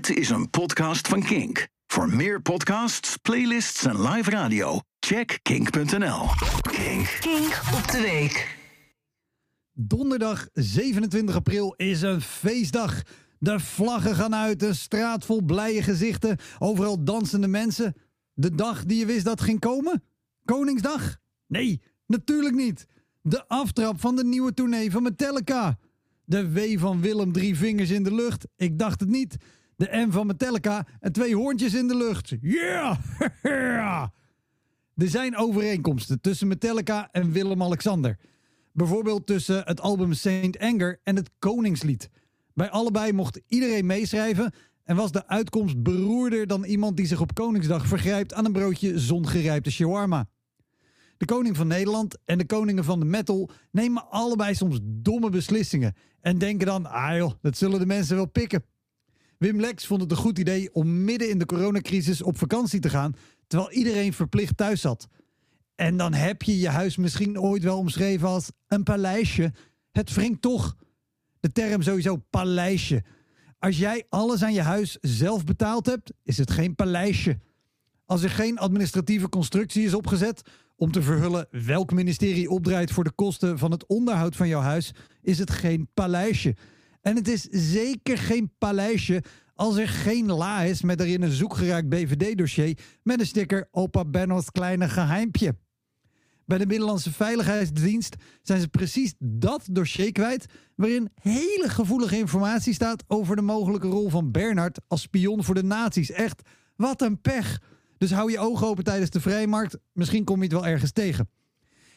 Dit is een podcast van Kink. Voor meer podcasts, playlists en live radio, check kink.nl. Kink. Kink op de week. Donderdag 27 april is een feestdag. De vlaggen gaan uit, een straat vol blije gezichten, overal dansende mensen. De dag die je wist dat ging komen? Koningsdag? Nee, natuurlijk niet. De aftrap van de nieuwe tournee van Metallica. De W van Willem drie vingers in de lucht. Ik dacht het niet. De M van Metallica en twee hoorntjes in de lucht. Yeah! er zijn overeenkomsten tussen Metallica en Willem-Alexander. Bijvoorbeeld tussen het album Saint Anger en het Koningslied. Bij allebei mocht iedereen meeschrijven en was de uitkomst beroerder dan iemand die zich op Koningsdag vergrijpt aan een broodje zongerijpte shawarma. De koning van Nederland en de koningen van de metal nemen allebei soms domme beslissingen en denken dan, ah joh, dat zullen de mensen wel pikken. Wim Lex vond het een goed idee om midden in de coronacrisis op vakantie te gaan, terwijl iedereen verplicht thuis zat. En dan heb je je huis misschien ooit wel omschreven als een paleisje. Het wringt toch. De term sowieso paleisje. Als jij alles aan je huis zelf betaald hebt, is het geen paleisje. Als er geen administratieve constructie is opgezet om te verhullen welk ministerie opdraait voor de kosten van het onderhoud van jouw huis, is het geen paleisje. En het is zeker geen paleisje als er geen la is met erin een zoekgeraakt BVD-dossier met een sticker Opa Benno's kleine geheimpje. Bij de Middellandse Veiligheidsdienst zijn ze precies dat dossier kwijt, waarin hele gevoelige informatie staat over de mogelijke rol van Bernard als spion voor de nazi's. Echt, wat een pech. Dus hou je ogen open tijdens de vrijmarkt, misschien kom je het wel ergens tegen.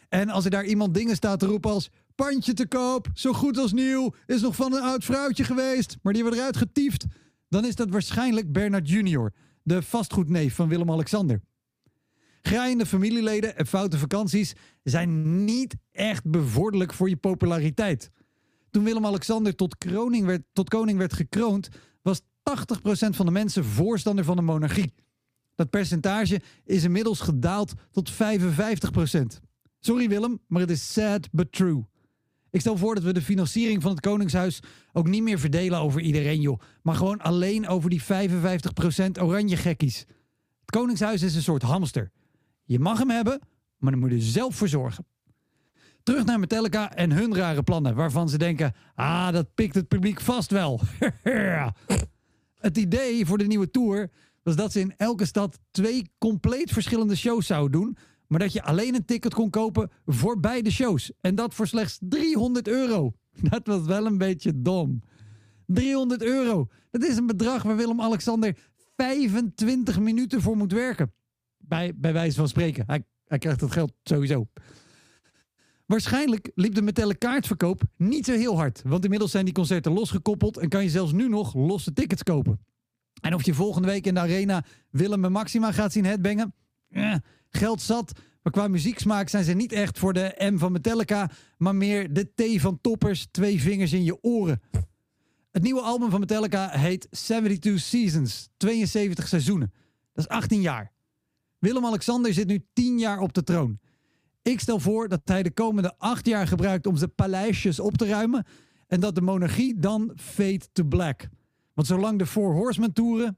En als er daar iemand dingen staat te roepen als... Pandje te koop, zo goed als nieuw, is nog van een oud vrouwtje geweest... maar die hebben eruit getiefd... dan is dat waarschijnlijk Bernard Junior... de vastgoedneef van Willem-Alexander. Graaiende familieleden en foute vakanties zijn niet echt bevorderlijk voor je populariteit. Toen Willem-Alexander tot, werd, tot koning werd gekroond... was 80% van de mensen voorstander van de monarchie. Dat percentage is inmiddels gedaald tot 55%. Sorry Willem, maar het is sad but true. Ik stel voor dat we de financiering van het Koningshuis ook niet meer verdelen over iedereen, joh. Maar gewoon alleen over die 55% oranje gekkies. Het Koningshuis is een soort hamster. Je mag hem hebben, maar dan moet je er zelf voor zorgen. Terug naar Metallica en hun rare plannen, waarvan ze denken: ah, dat pikt het publiek vast wel. het idee voor de nieuwe tour was dat ze in elke stad twee compleet verschillende shows zouden doen, maar dat je alleen een ticket kon kopen voor beide shows. En dat voor slechts 300 euro. Dat was wel een beetje dom. 300 euro. Dat is een bedrag waar Willem-Alexander 25 minuten voor moet werken. Bij, bij wijze van spreken. Hij, hij krijgt dat geld sowieso. Waarschijnlijk liep de metellen kaartverkoop niet zo heel hard. Want inmiddels zijn die concerten losgekoppeld en kan je zelfs nu nog losse tickets kopen. En of je volgende week in de arena Willem en Maxima gaat zien headbangen? Geld zat. Maar qua muzieksmaak zijn ze niet echt voor de M van Metallica, maar meer de T van toppers, twee vingers in je oren. Het nieuwe album van Metallica heet 72 Seasons, 72 seizoenen. Dat is 18 jaar. Willem-Alexander zit nu 10 jaar op de troon. Ik stel voor dat hij de komende 8 jaar gebruikt om zijn paleisjes op te ruimen en dat de monarchie dan fade to black. Want zolang de Four Horsemen toeren,